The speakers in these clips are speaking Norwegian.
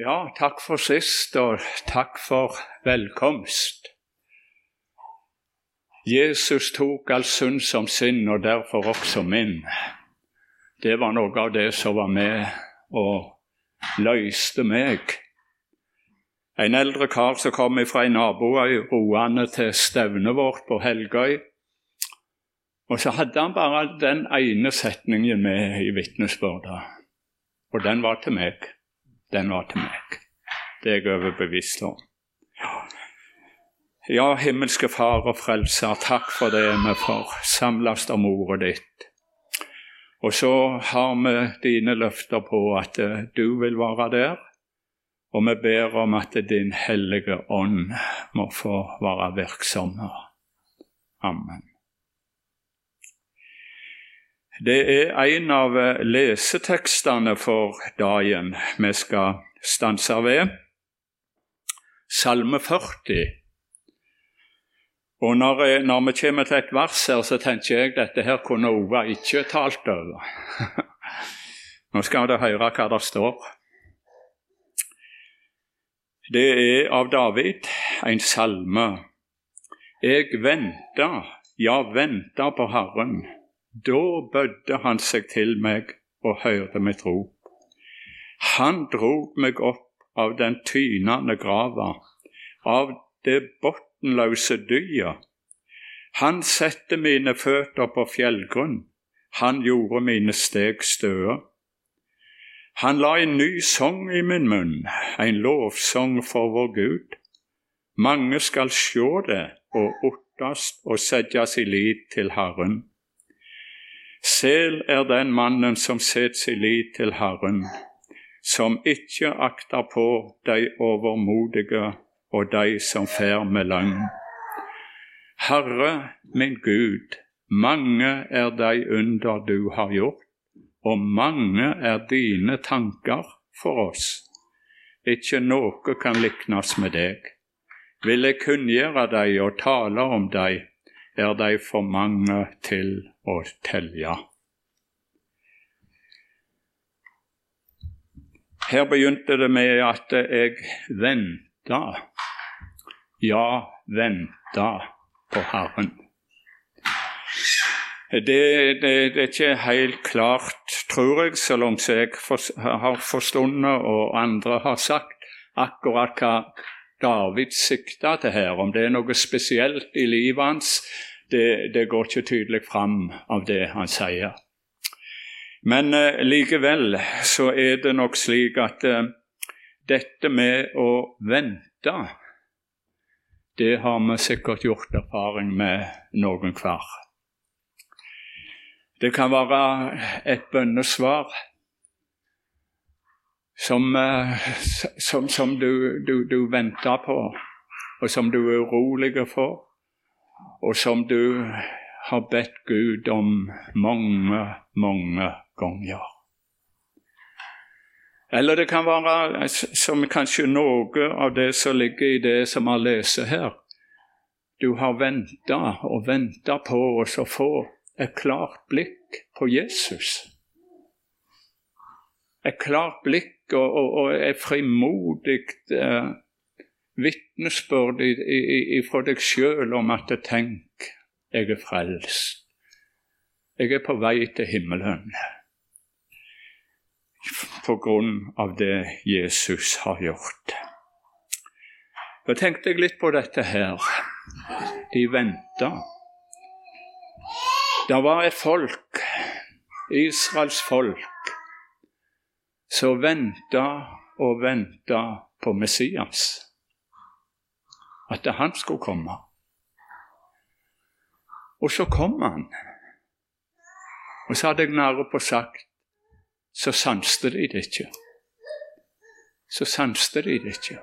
Ja, takk for sist, og takk for velkomst. Jesus tok all synd som sin, og derfor også min. Det var noe av det som var med og løste meg. En eldre kar som kom fra en naboøy roende til stevnet vårt på Helgøy. Og så hadde han bare den ene setningen med i vitnesbyrda, og den var til meg den var til meg. Det er jeg overbevist om. Ja, himmelske Far og Frelser, takk for det vi får samles om ordet ditt. Og så har vi dine løfter på at eh, du vil være der, og vi ber om at Din hellige ånd må få være virksom. Amen. Det er en av lesetekstene for dagen vi skal stanse ved. Salme 40. Og når, når, vi kommer til et vers her, så tenker jeg at dette her kunne Ova ikke talt over. Nå skal dere høre hva det står. Det er av David, en salme. Jeg venta, ja, venta på Herren. Da bødde han seg til meg og hørte mitt rop. Han drog meg opp av den tynende grava, av det bunnløse dyet. Han sette mine føtter på fjellgrunn, han gjorde mine steg støe. Han la en ny sang i min munn, en lovsang for vår Gud. Mange skal sjå det og ottast og settes i lit til Herren. Sel er den mannen som setter sin lit til Herren, som ikke akter på de overmodige og de som fer med løgn. Herre, min Gud, mange er de under du har gjort, og mange er dine tanker for oss. Ikke noe kan liknes med deg. Vil jeg kunngjøre deg og tale om deg, er de for mange til å ja. Her begynte det med at jeg venta, ja, venta på Herren. Det, det, det, er ikke helt klart, tror jeg, så langt jeg har forstått og andre har sagt, akkurat hva David sikta til her. Om det er noe spesielt i livet hans, det, det går ikke tydelig fram av det han sier. Men eh, likevel så er det nok slik at eh, dette med å vente, det har vi sikkert gjort erfaring med noen hver. Det kan være et bønnesvar som, uh, som, som du, du, du venter på, og som du er urolig for og som du har bedt Gud om mange, mange ganger. Eller det kan være som kanskje noe av det som ligger i det som vi leser her. Du har venta og venta på oss å få et klart blikk på Jesus. Et klart blikk og, og, og et frimodig eh, vitnesbyrd fra deg sjøl om at tenk, jeg er frelst. Jeg er på vei til himmelen på grunn av det Jesus har gjort. Da tenkte jeg litt på dette her. De venta. Det var et folk, Israels folk, som venta og venta på Messias at han skulle komme. Og så kom han. Og så hadde jeg nære på sagt så sanste de det ikke. Så sanste de det ikke.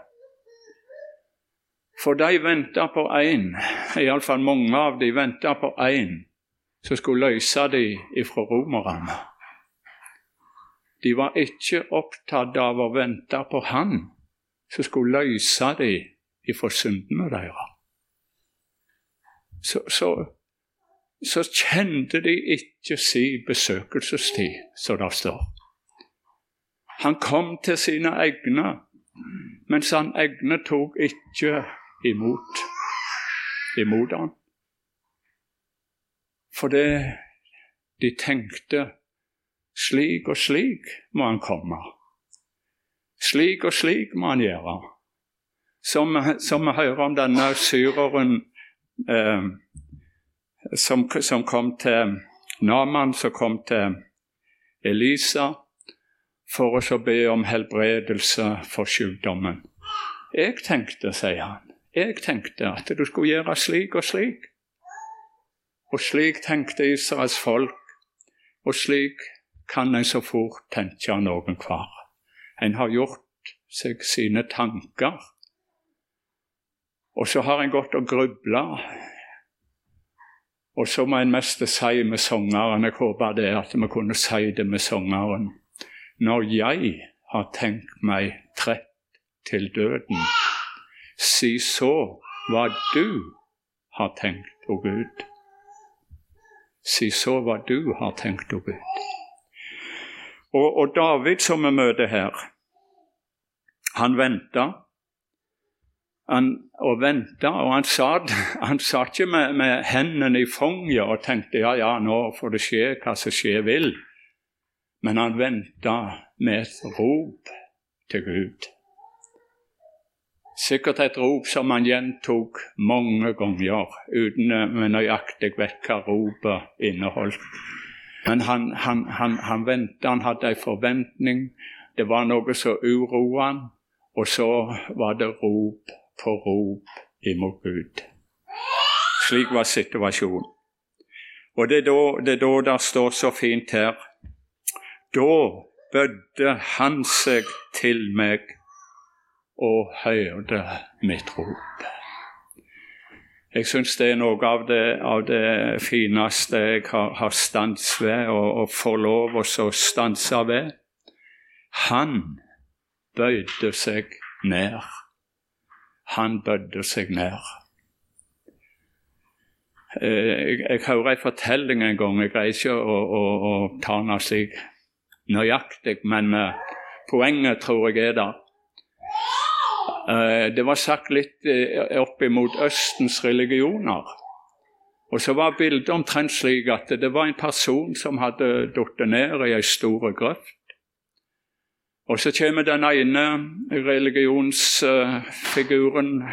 For de venta på én, iallfall mange av de venta på én som skulle løse de ifra romerne. De var ikke opptatt av å vente på Han som skulle løse de ifra syndene deres. Så, så, så, kjente de ikke si besøkelsestid, som det står. Han kom til sine egne, mens han egne tok ikke imot, imot han. For de tenkte slik og slik må han komme. Slik og slik må han gjøre. Som, vi hører om denne syreren eh, som, som, kom til Naman, som kom til Elisa for å be om helbredelse for sykdommen. Jeg tenkte, sier han, jeg tenkte at du skulle gjøre slik og slik. Og slik tenkte Israels folk, og slik kan en så fort tenke noen hver. En har gjort seg sine tanker. Og så har en gått og grubla. Og så må en mest si med sangeren Jeg håper det at vi kunne si det med sangeren. Når jeg har tenkt meg trett til døden, si så hva du har tenkt, å Gud si så hva du har tenkt å Gud. Og, og David, som vi møter her, han venta. Han, og venta, og han satt, han ikke med, med, hendene i fanget og tenkte ja, ja, nå får det skje hva som skje vil. Men han venta med et rop til Gud. Sikkert et rop som han gjentok mange ganger, uten med nøyaktig vet hva ropet inneholdt. Men han, han, han, han ventet, han hadde en forventning. Det var noe som uroa han, og så var det rop på rop imot Gud. Slik var situasjonen. Og det er da det, da det står så fint her Da bødde han seg til meg og hørte mitt rop. Jeg syns det er noe av det, av det fineste jeg har, har stans ved, og, og får lov å stanse ved. Han bøyde seg ned. Han bødde seg ned. Eh, jeg, jeg hører en fortelling en gang, jeg greier ikke å, å, å ta den slik nøyaktig, men poenget tror jeg er der. Eh, det var sagt litt eh, opp imot Østens religioner. Og så var bildet omtrent slik at det var en person som hadde falt ned i ei stor grøft. Og så kommer den ene religionsfiguren,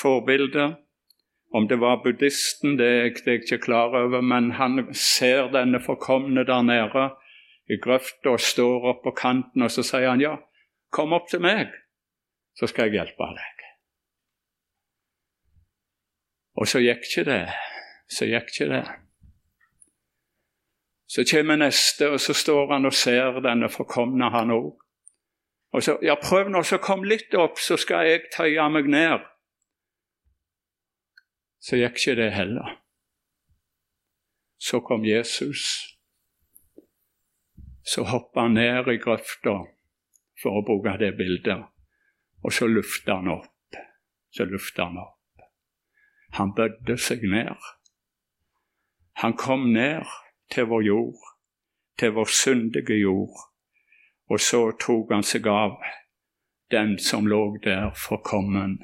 forbildet. Om det var buddhisten, det er jeg ikke klar over, men han ser denne forkomne der nede i grøfta og står opp på kanten, og så sier han ja, kom opp til meg så skal jeg hjelpe deg. Og så gikk ikke det. Så gikk ikke det. Så kommer neste, og så står han og ser denne forkomne, han òg. Og så Ja, prøv nå, så kom litt opp, så skal jeg tøye meg ned. Så gikk ikke det heller. Så kom Jesus. Så hoppa han ned i grøfta, for å bruke det bildet. Og så lufta han opp. Så lufta han opp. Han bødde seg ned. Han kom ned til vår jord, til vår syndige jord, og så tok han seg av den som lå der forkommen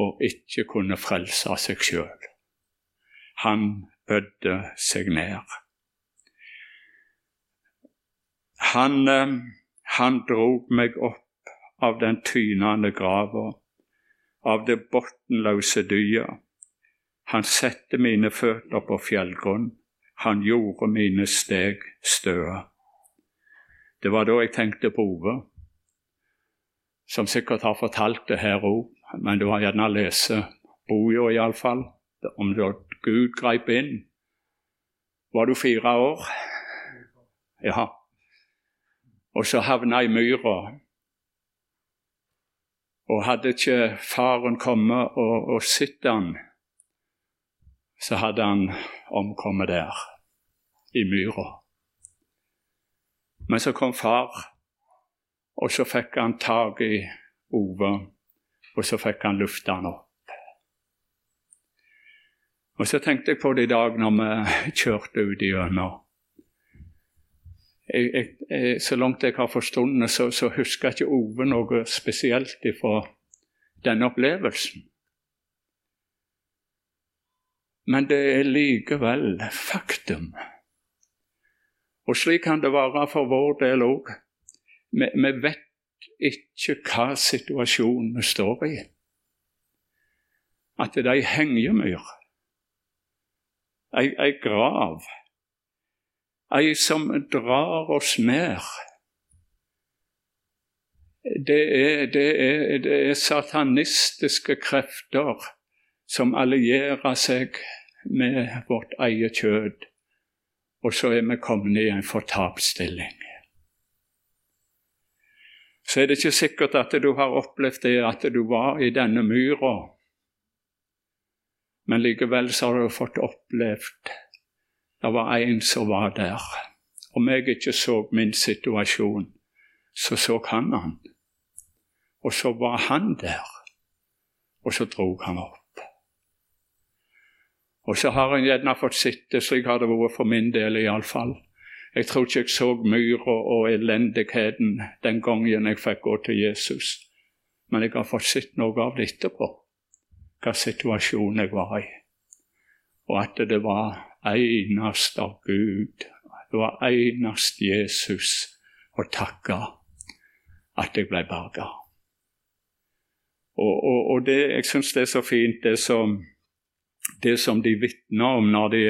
og ikke kunne frelse seg sjøl. Han bødde seg ned. Han, eh, han drog meg opp av den tynende grava, av det bunnløse dyet. Han sette mine føtter på fjellgrunn, han gjorde mine steg støe. Det var da jeg tenkte på Ove, som sikkert har fortalt det her òg, men du har gjerne lest boka iallfall, om da Gud greip inn. Var du fire år? Ja. Og så havna i myra og hadde ikke faren kommet og, og sett han, så hadde han omkommet der, i myra. Men så kom far, og så fikk han tak i Ove, og så fikk han lufta han opp. Og så tenkte jeg på det i dag når vi kjørte ut igjennom. jeg, jeg, Så langt jeg har forstått så, så husker ikke Ove noe spesielt fra denne opplevelsen. Men det er likevel faktum. Og slik kan det være for vår del òg. Vi, vi, vet ikke hva situasjonen vi står i. At det er ei hengemyr, ei, ei grav, ei som drar oss ned. Det er, det, er, det er, satanistiske krefter som allierer seg med vårt eget kjød, og så er vi kommet i en fortapsstilling. Så er det ikke sikkert at du har opplevd det at du var i denne myra, men likevel så har du fått opplevd det var en som var der. Om jeg ikke så min situasjon, så så han han. Og så var han der, og så drog han opp. Og så har en gjerne fått sitte, slik har det vært for min del iallfall. Jeg tror ikke jeg så myra og elendigheten den gangen jeg fikk gå til Jesus, men jeg har fått sett noe av det etterpå, hva situasjonen jeg var i, og at det var eneste av Gud. Det var eneste Jesus å takke at jeg ble berga. Og, og, og det, jeg syns det er så fint, det som, det som de vitner om når de,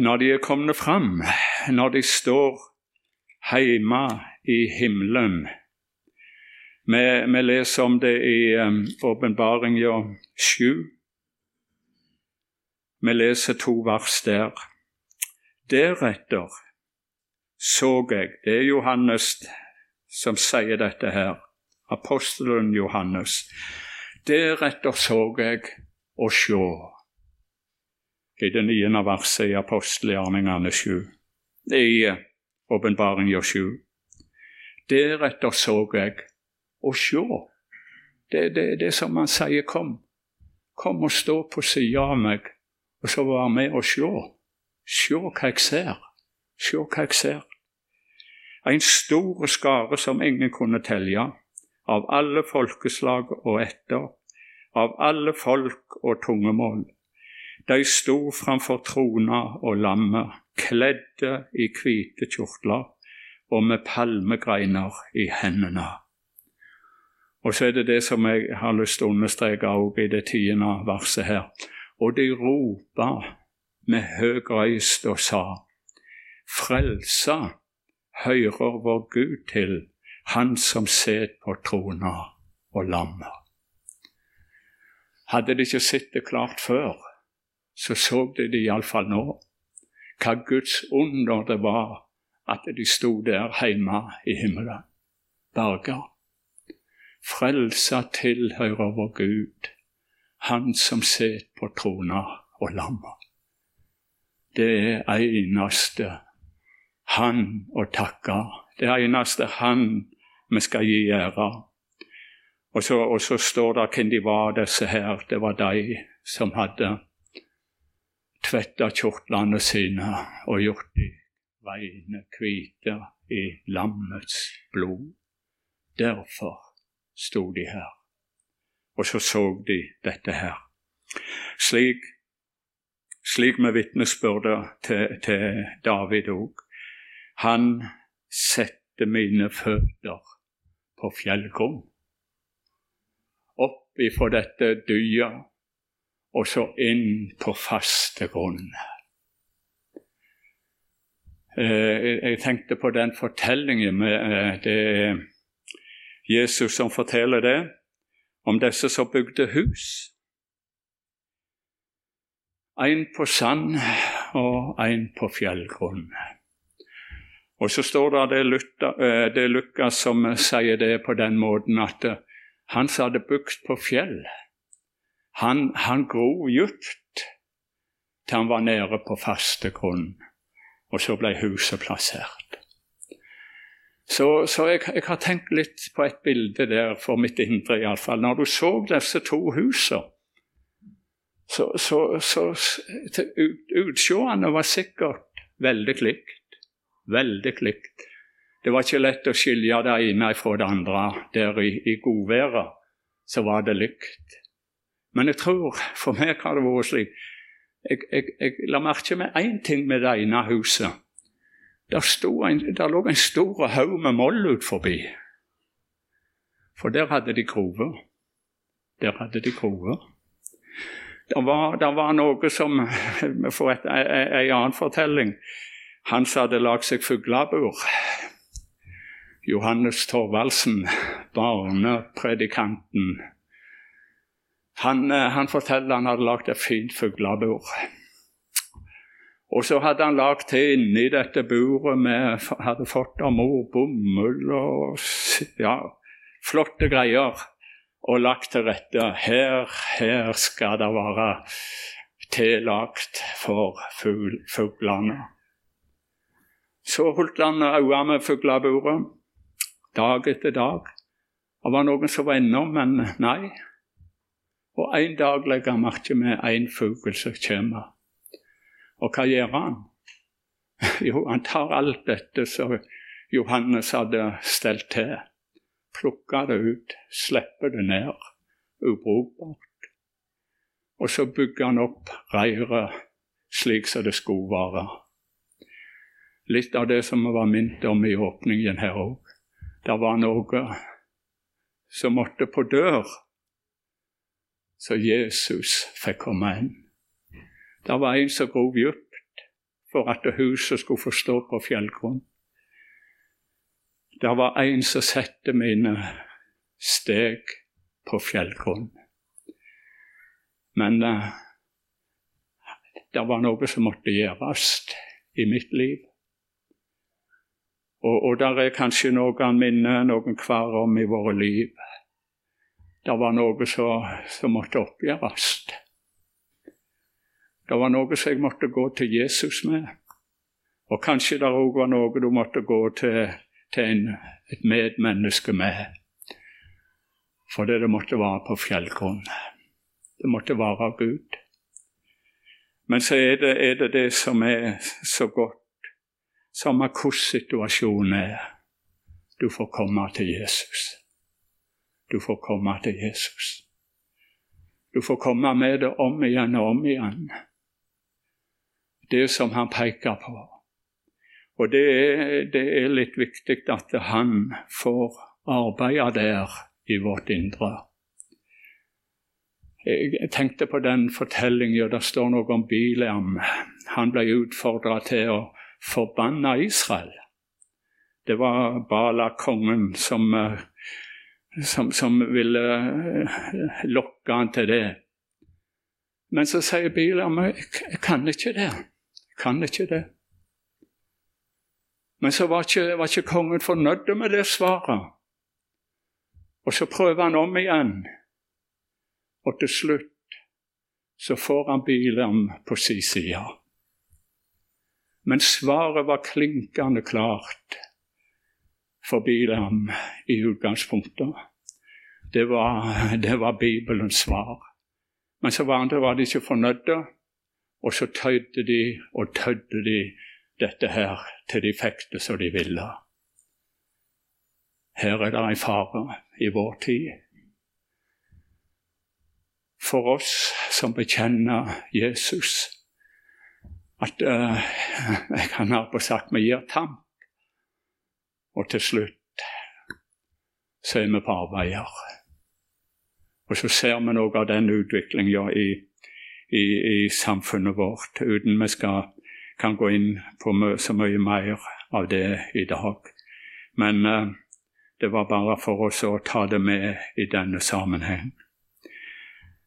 når de er kommet fram, når de står hjemme i himmelen. Vi, vi leser om det i Åpenbaringa um, 7. Vi leser to vers der. Deretter så jeg Det er Johannes som sier dette her. Apostelen Johannes. Deretter så jeg å sjå. I det niende verset i apostelgjerningene sju. I åpenbaringa sju. Deretter så jeg og sjå. Det det, det som han sier, kom. Kom og stå på sida av meg og så vær med og sjå. Sjå hva jeg ser. Sjå hva jeg ser. En stor skare som ingen kunne telje, av alle folkeslag og etter, av alle folk og tungemål. De sto framfor trona og lammet, kledde i hvite kjortler og med palmegreiner i hendene. Og så er det det som jeg har lyst til å understreke også i det tiende verset her og de ropa med høg røyst og sa:" Frelsa hører vår Gud til, Han som set på trona og lammet. Hadde de ikke sett det klart før, så så de det iallfall nå. Hva Guds under det var at de sto der hjemme i himmelen, berga. Frelsa tilhører vår Gud, han som sitter på trona og lamma. Det eneste Han å takke. Det eneste Han vi skal gi ære. Og så, og så står det hvem de var, disse her. Det var de som hadde tvetta kjortlene sine og gjort de veiene hvite i lammets blod. Derfor sto de her. Og så så de dette her. Slik, slik med vitnesbyrdet til, til David òg. Han setter mine føtter på fjellgrunn. Opp ifra dette dyet og så inn på faste grunn. Eh, jeg tenkte på den fortellingen med eh, det Jesus som forteller det om disse som bygde hus. En på sand og en på fjellgrunn. Og så står det det, Luther, eh, Lukas som sier det på den måten at eh, han som hadde bygd på fjell, han, han grov djupt til han var nede på faste grunn, og så ble huset plassert. Så, så jeg, jeg, har tenkt litt på et bilde der for mitt indre, iallfall. Når du så disse to husene, så, så, så Utseendet var sikkert veldig likt. Veldig likt. Det var ikke lett å skilje det ene fra det andre. Der i, i godværet så var det lykt. Men jeg tror for meg har det vært slik Jeg, jeg, jeg la merke med én ting med det ene huset. Der, en, der lå en stor haug med moll ut forbi. For der hadde de grover. Der hadde de grover. Det var, var noe som For en annen fortelling Han som hadde lagd seg fuglebur Johannes Thorvaldsen, barnepredikanten, han, eh, han, forteller han hadde lagd et fint fuglebur. Og så hadde han lagd til inni dette buret med Hadde fått av mor bomull og ja, flotte greier. Og lagt til rette. Her, her skal det være tillagt for fuglene. Så holdt han øynene med fugleburet dag etter dag. Det var noen som var innom, men nei. Og en dag legger han merke med en fugl som kommer. Og hva gjør han? Jo, han tar alt dette som Johannes hadde stelt til, plukker det ut, slipper det ned, ubrukbart. Og så bygger han opp reiret slik som det skulle være. Litt av det som vi var minnet om i åpningen her òg det var noe som måtte på dør, så Jesus fikk komme inn. Det var en som grov dypt for at huset skulle få stå på fjellgrunn. Det var en som satte mine steg på fjellgrunn. Men uh, det var noe som måtte gjøres i mitt liv. Og, og der er kanskje noen minner, noen hver om i våre liv. Det var noe som måtte oppgjøres. Det var noe som jeg måtte gå til Jesus med. Og kanskje det òg var noe du måtte gå til, til en, et medmenneske med. Fordi det måtte være på fjellgrunn. Det måtte være av Gud. Men så er det, er det det som er så godt samme hvordan situasjonen er. Du får komme til Jesus. Du får komme til Jesus. Du får komme med det om igjen og om igjen. Det som han peker på. Og det er, det er litt viktig at han får arbeide der i vårt indre. Jeg tenkte på den fortellingen, der står noe om Bileam. Han ble utfordra til å forbanna Israel. Det var Bala-kongen som, eh, som, som, ville eh, lokke han til det. Men så sier Bilam jeg, kan ikke det. Jeg kan ikke det. Men så var ikke, var ikke kongen fornøyd med det svaret. Og så prøver han om igjen. Og til slutt så får han Bilam på sin side. Men svaret var klinkende klart forbi dem i utgangspunktet. Det var, det var Bibelens svar. Men så var, det, var de ikke fornøyde, og så tøyde de og tødde de dette her til de fikk det som de ville. Her er det en fare i vår tid. For oss som bekjenner Jesus, at uh, jeg kan ha på sagt vi gir tamp. Og til slutt så er vi på arbeider. Og så ser vi noe av den utviklinga i, i, i, samfunnet vårt, uten vi skal, kan gå inn på så mye mer av det i dag. Men uh, det var bare for oss å ta det med i denne sammenheng.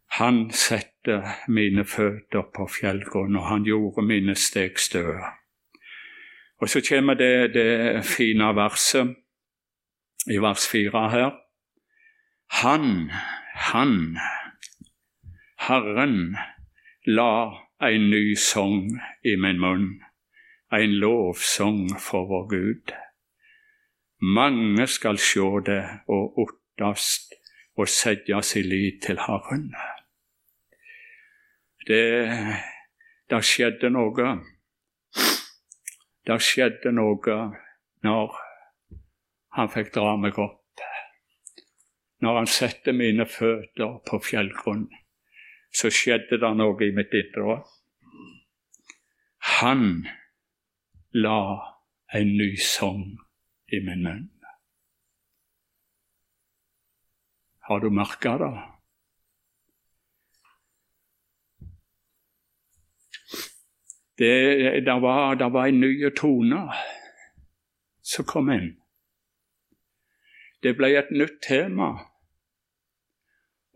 Han satte mine føtter på fjellgrunn, og han gjorde mine steg støe. Og så kommer det, det fine verset i vers fire her. Han, han, Herren, la en ny sang i min munn, en lovsang for vår Gud. Mange skal sjå det og ottast og setja si lit til Herren. Det, det skjedde noe. Det skjedde noe når han fikk dra meg opp. Når han satte mine føtter på fjellgrunn, så skjedde det noe i mitt indre. Han la en ny sang i min munn. Har du merka det? Det, det, var, det var en ny tone som kom inn. Det ble et nytt tema.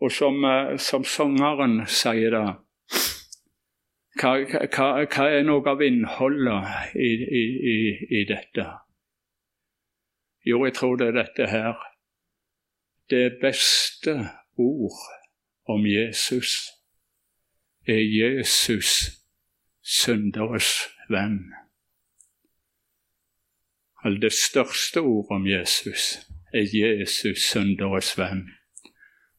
Og som, eh, som sangeren sier det hva, hva, hva, er noe av innholdet i, i, i, i dette? Jo, jeg tror det er dette her det beste ord om Jesus er Jesus, synderes venn. Det største ord om Jesus er Jesus, synderes venn.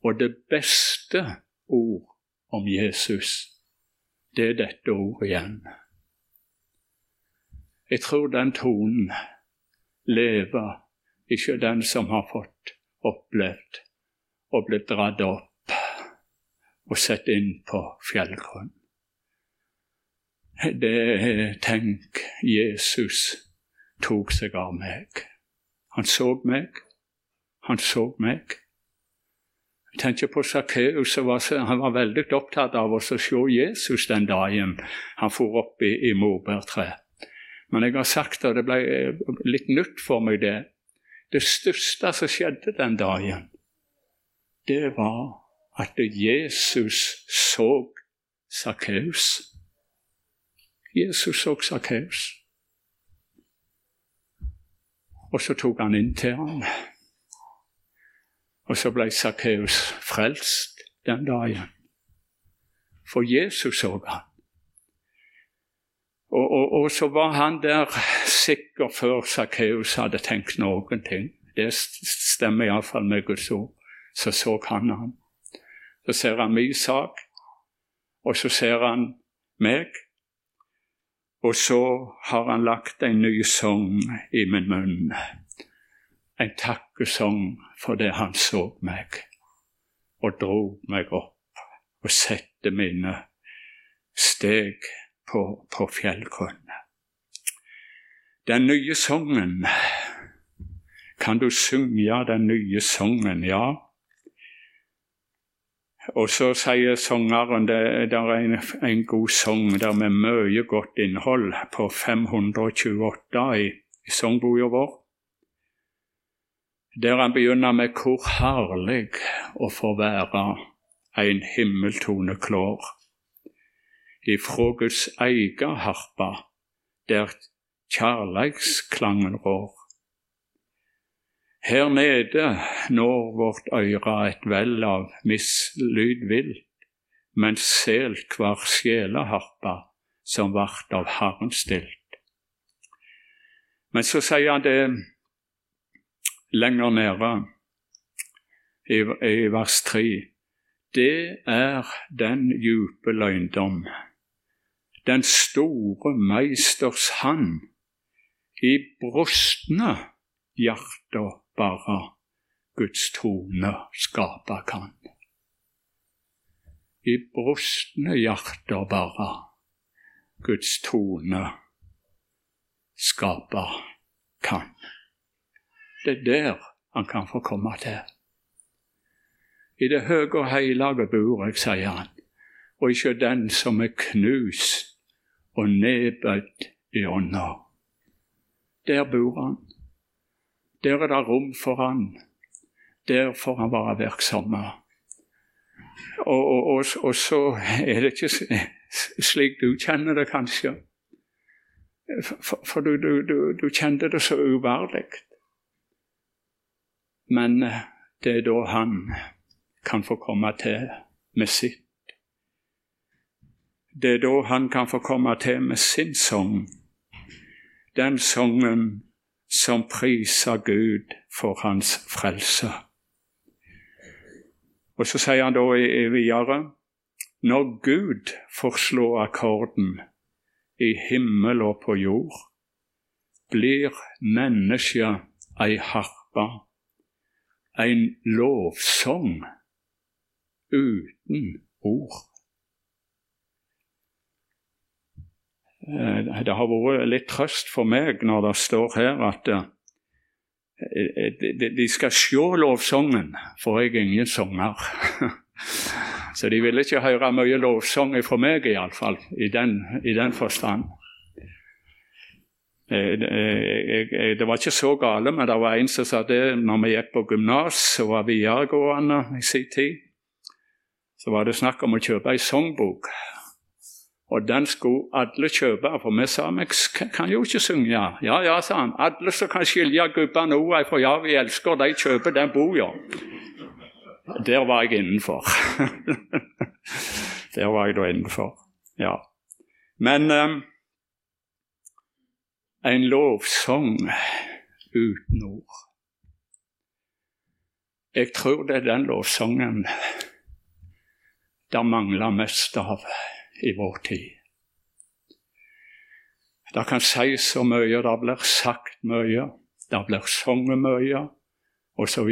Og det beste ord om Jesus, det er dette ordet igjen. Jeg tror den tonen lever ikke den som har fått opplevd og blitt dratt opp og sett inn på fjellgrunn. Det Tenk, Jesus tok seg av meg. Han så meg. Han så meg. Jeg tenker på Sakkeus. Han var veldig opptatt av å se Jesus den dagen han for opp i, i morbærtreet. Men jeg har sagt det, det ble litt nytt for meg, det. Det største som skjedde den dagen, det var at Jesus så Sakkeus. Jesus og Sakkeus. Og så tok han inn til ham. Og så ble Sakkeus frelst den dagen. For Jesus så han. Og, og, og, så var han der sikker før Sakkeus hadde tenkt noen ting. Det stemmer iallfall med Guds ord. Så så han ham. Så ser han min sak, og så ser han meg. Og så har han lagt en ny sang i min munn. En takkesang for det han så meg, og dro meg opp og sette mine steg på, på fjellgrunn. Den nye sangen Kan du synge den nye sangen? Ja. Og så sier sangeren det, det er en, en, god sang der med mye godt innhold på 528 i, i sangboka vår. Der han begynner med 'Hvor herlig å få være en himmeltone klår' ifra Guds egen harpe, der kjærleiksklangen rår. Her nede når vårt øyre et vell av mislyd vilt, menselt hver sjeleharpe som vart av Herren stilt. Men så sier han det lenger nede, i, i vers 3. Det er den djupe løgndom den store meisters hand. I brustne hjerter bare Guds tone skape kan. I brustne hjerter bare Guds trone skape kan. Det er der han kan få komme til. I det høye og hellige bor jeg, sier han, og ikke den som er knust og nedbødd i ånda. Der bor han. Der er det rom for han. Der får han være virksom. Og, og, og, og, så er det ikke slik du kjenner det, kanskje. For, for du, du, du, du kjente det så uverdig. Men eh, det er da han kan få komme til med sitt det er da han kan få komme til med sin sang, den sangen som priser Gud for hans frelse. Og så sier han da videre når Gud får slå akkorden i himmel og på jord, blir mennesket ei harpe, en lovsang uten ord. Det har vært litt trøst for meg når det står her at eh, de skal se lovsangen, for jeg er ingen sanger. Så de ville ikke høre mye lovsang fra meg, iallfall, i den, i den forstand. Eh, det var ikke så gale, men det var en som sa det når vi gikk på gymnas og var videregående i sin tid. Så var det snakk om å kjøpe ei sangbok. Og den skulle alle kjøpe, for vi sa vi kan jo ikke synge. Ja, ja, sa han. Alle som kan skilje gubbene òg for Ja, vi elsker, de kjøper den boka. Der var jeg innenfor. Der var jeg da innenfor, ja. Men um, en lovsang uten ord. Jeg tror det er den lovsangen det mangler mest av i vår tid. Det kan sies så mye, det blir sagt mye, det blir sunget mye, osv.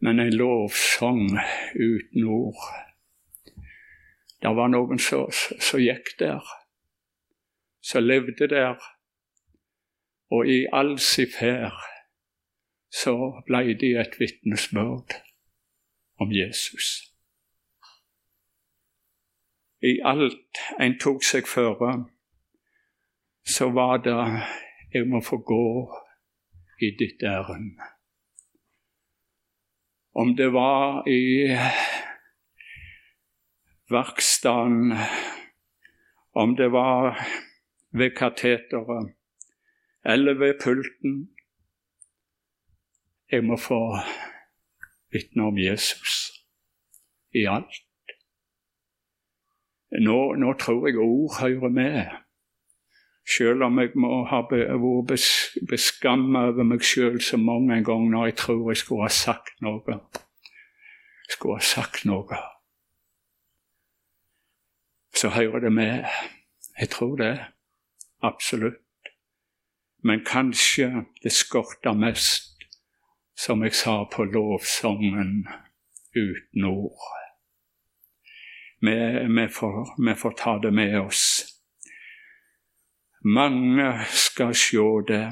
Men en lovsang uten ord Det var noen som, gikk der, som levde der, og i all sin ferd så ble de et vitnesbyrd om Jesus i alt en tok seg føre, så var det jeg må få gå i ditt ærend. Om det var i verkstedet, om det var ved kateteret eller ved pulten Jeg må få vitne om Jesus i alt. Nå, nå tror jeg ord hører med. Selv om jeg må ha vært beskamma over meg sjøl så mange ganger når jeg tror jeg skulle ha sagt noe. Skulle ha sagt noe. Så hører det med. Jeg tror det. Absolutt. Men kanskje det skorter mest, som jeg sa, på lovsangen uten ord. Vi, vi, får, vi, får, ta det med oss. Mange skal sjå det,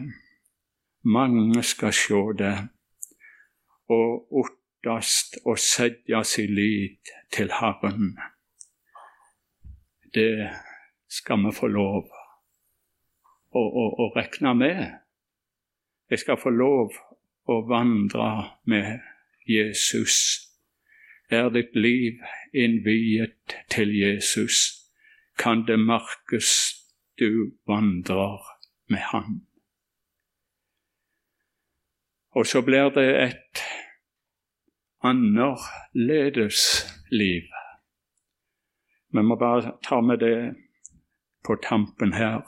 mange skal sjå det, og ottast å sette si lit til Herren. Det skal vi få lov å, å, å rekne med. Jeg skal få lov å vandre med Jesus. Er ditt liv innviet til Jesus, kan det merkes du vandrer med Han. Og så blir det et annerledes liv. Vi må bare ta med det på tampen her.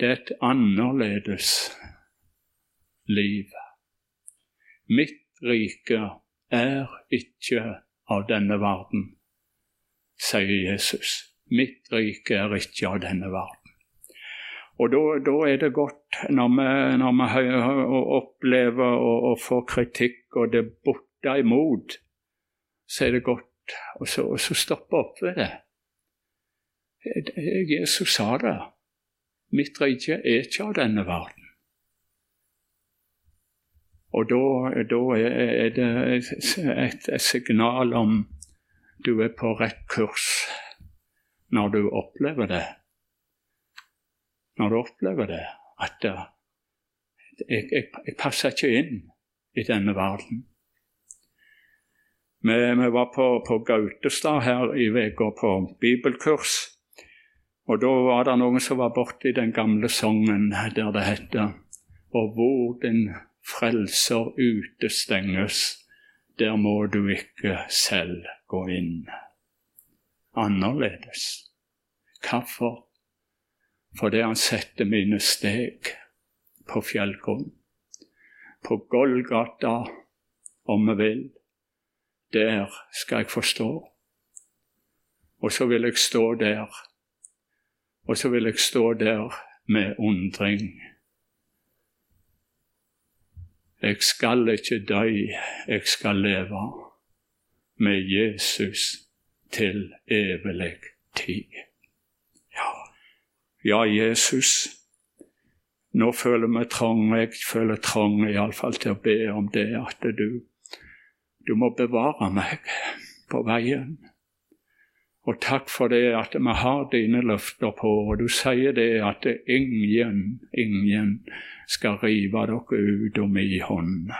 Det er et annerledes liv. Mitt rike er ikke av denne verden, sier Jesus. Mitt rike er ikke av denne verden. Og da, er det godt, når vi, når vi opplever og får kritikk og det butter imot, så er det godt å stoppe opp ved det. Jesus sa det. Mitt rike er ikke av denne verden. Og da, er det et, et, signal om du er på rett kurs når du opplever det. Når du opplever det, at jeg, jeg, jeg passer ikke inn i denne verden. Vi, vi var på, på, Gautestad her i uka på bibelkurs. Og da var det noen som var borti den gamle sangen der det heter Og hvor din frelser utestenges, der må du ikke selv gå inn. Annerledes. Hvorfor? Fordi han setter mine steg på fjellgrunn. På Golgata, om vi vil. Der skal jeg forstå. Og så vil jeg stå der. Og så vil jeg stå der med undring. Jeg skal ikke dø, jeg skal leve med Jesus til evig tid. Ja, ja Jesus, nå føler vi trang, jeg føler trang iallfall til å be om det, at du, du må bevare meg på veien. Og takk for det at vi har dine løfter på, og du sier det at ingen, ingen skal rive dere ut om i hånd.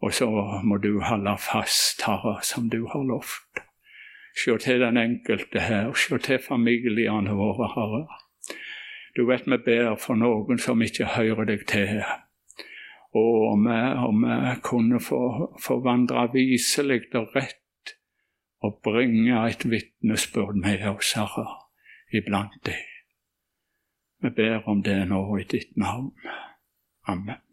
Og så må du holde fast, Herre, som du har lovt. Se til den enkelte her, se til familiene våre, Herre. Du vet vi ber for noen som ikke hører deg til. Og om vi kunne få, få vandre viselig og rett og bringe et vitnesbyrd med oss, Herre, iblant deg. Vi ber om det nå i ditt navn. Amen.